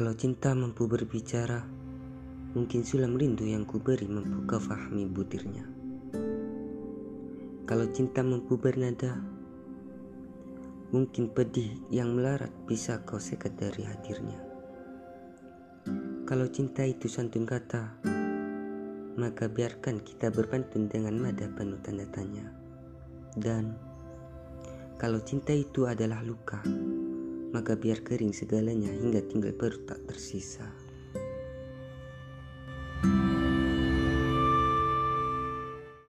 Kalau cinta mampu berbicara, mungkin sulam rindu yang kuberi mampu kau fahami butirnya. Kalau cinta mampu bernada, mungkin pedih yang melarat bisa kau sekat dari hadirnya. Kalau cinta itu santun kata, maka biarkan kita berpantun dengan nada penuh tanda tanya. Dan kalau cinta itu adalah luka, maka biar kering segalanya hingga tinggal perut tak tersisa.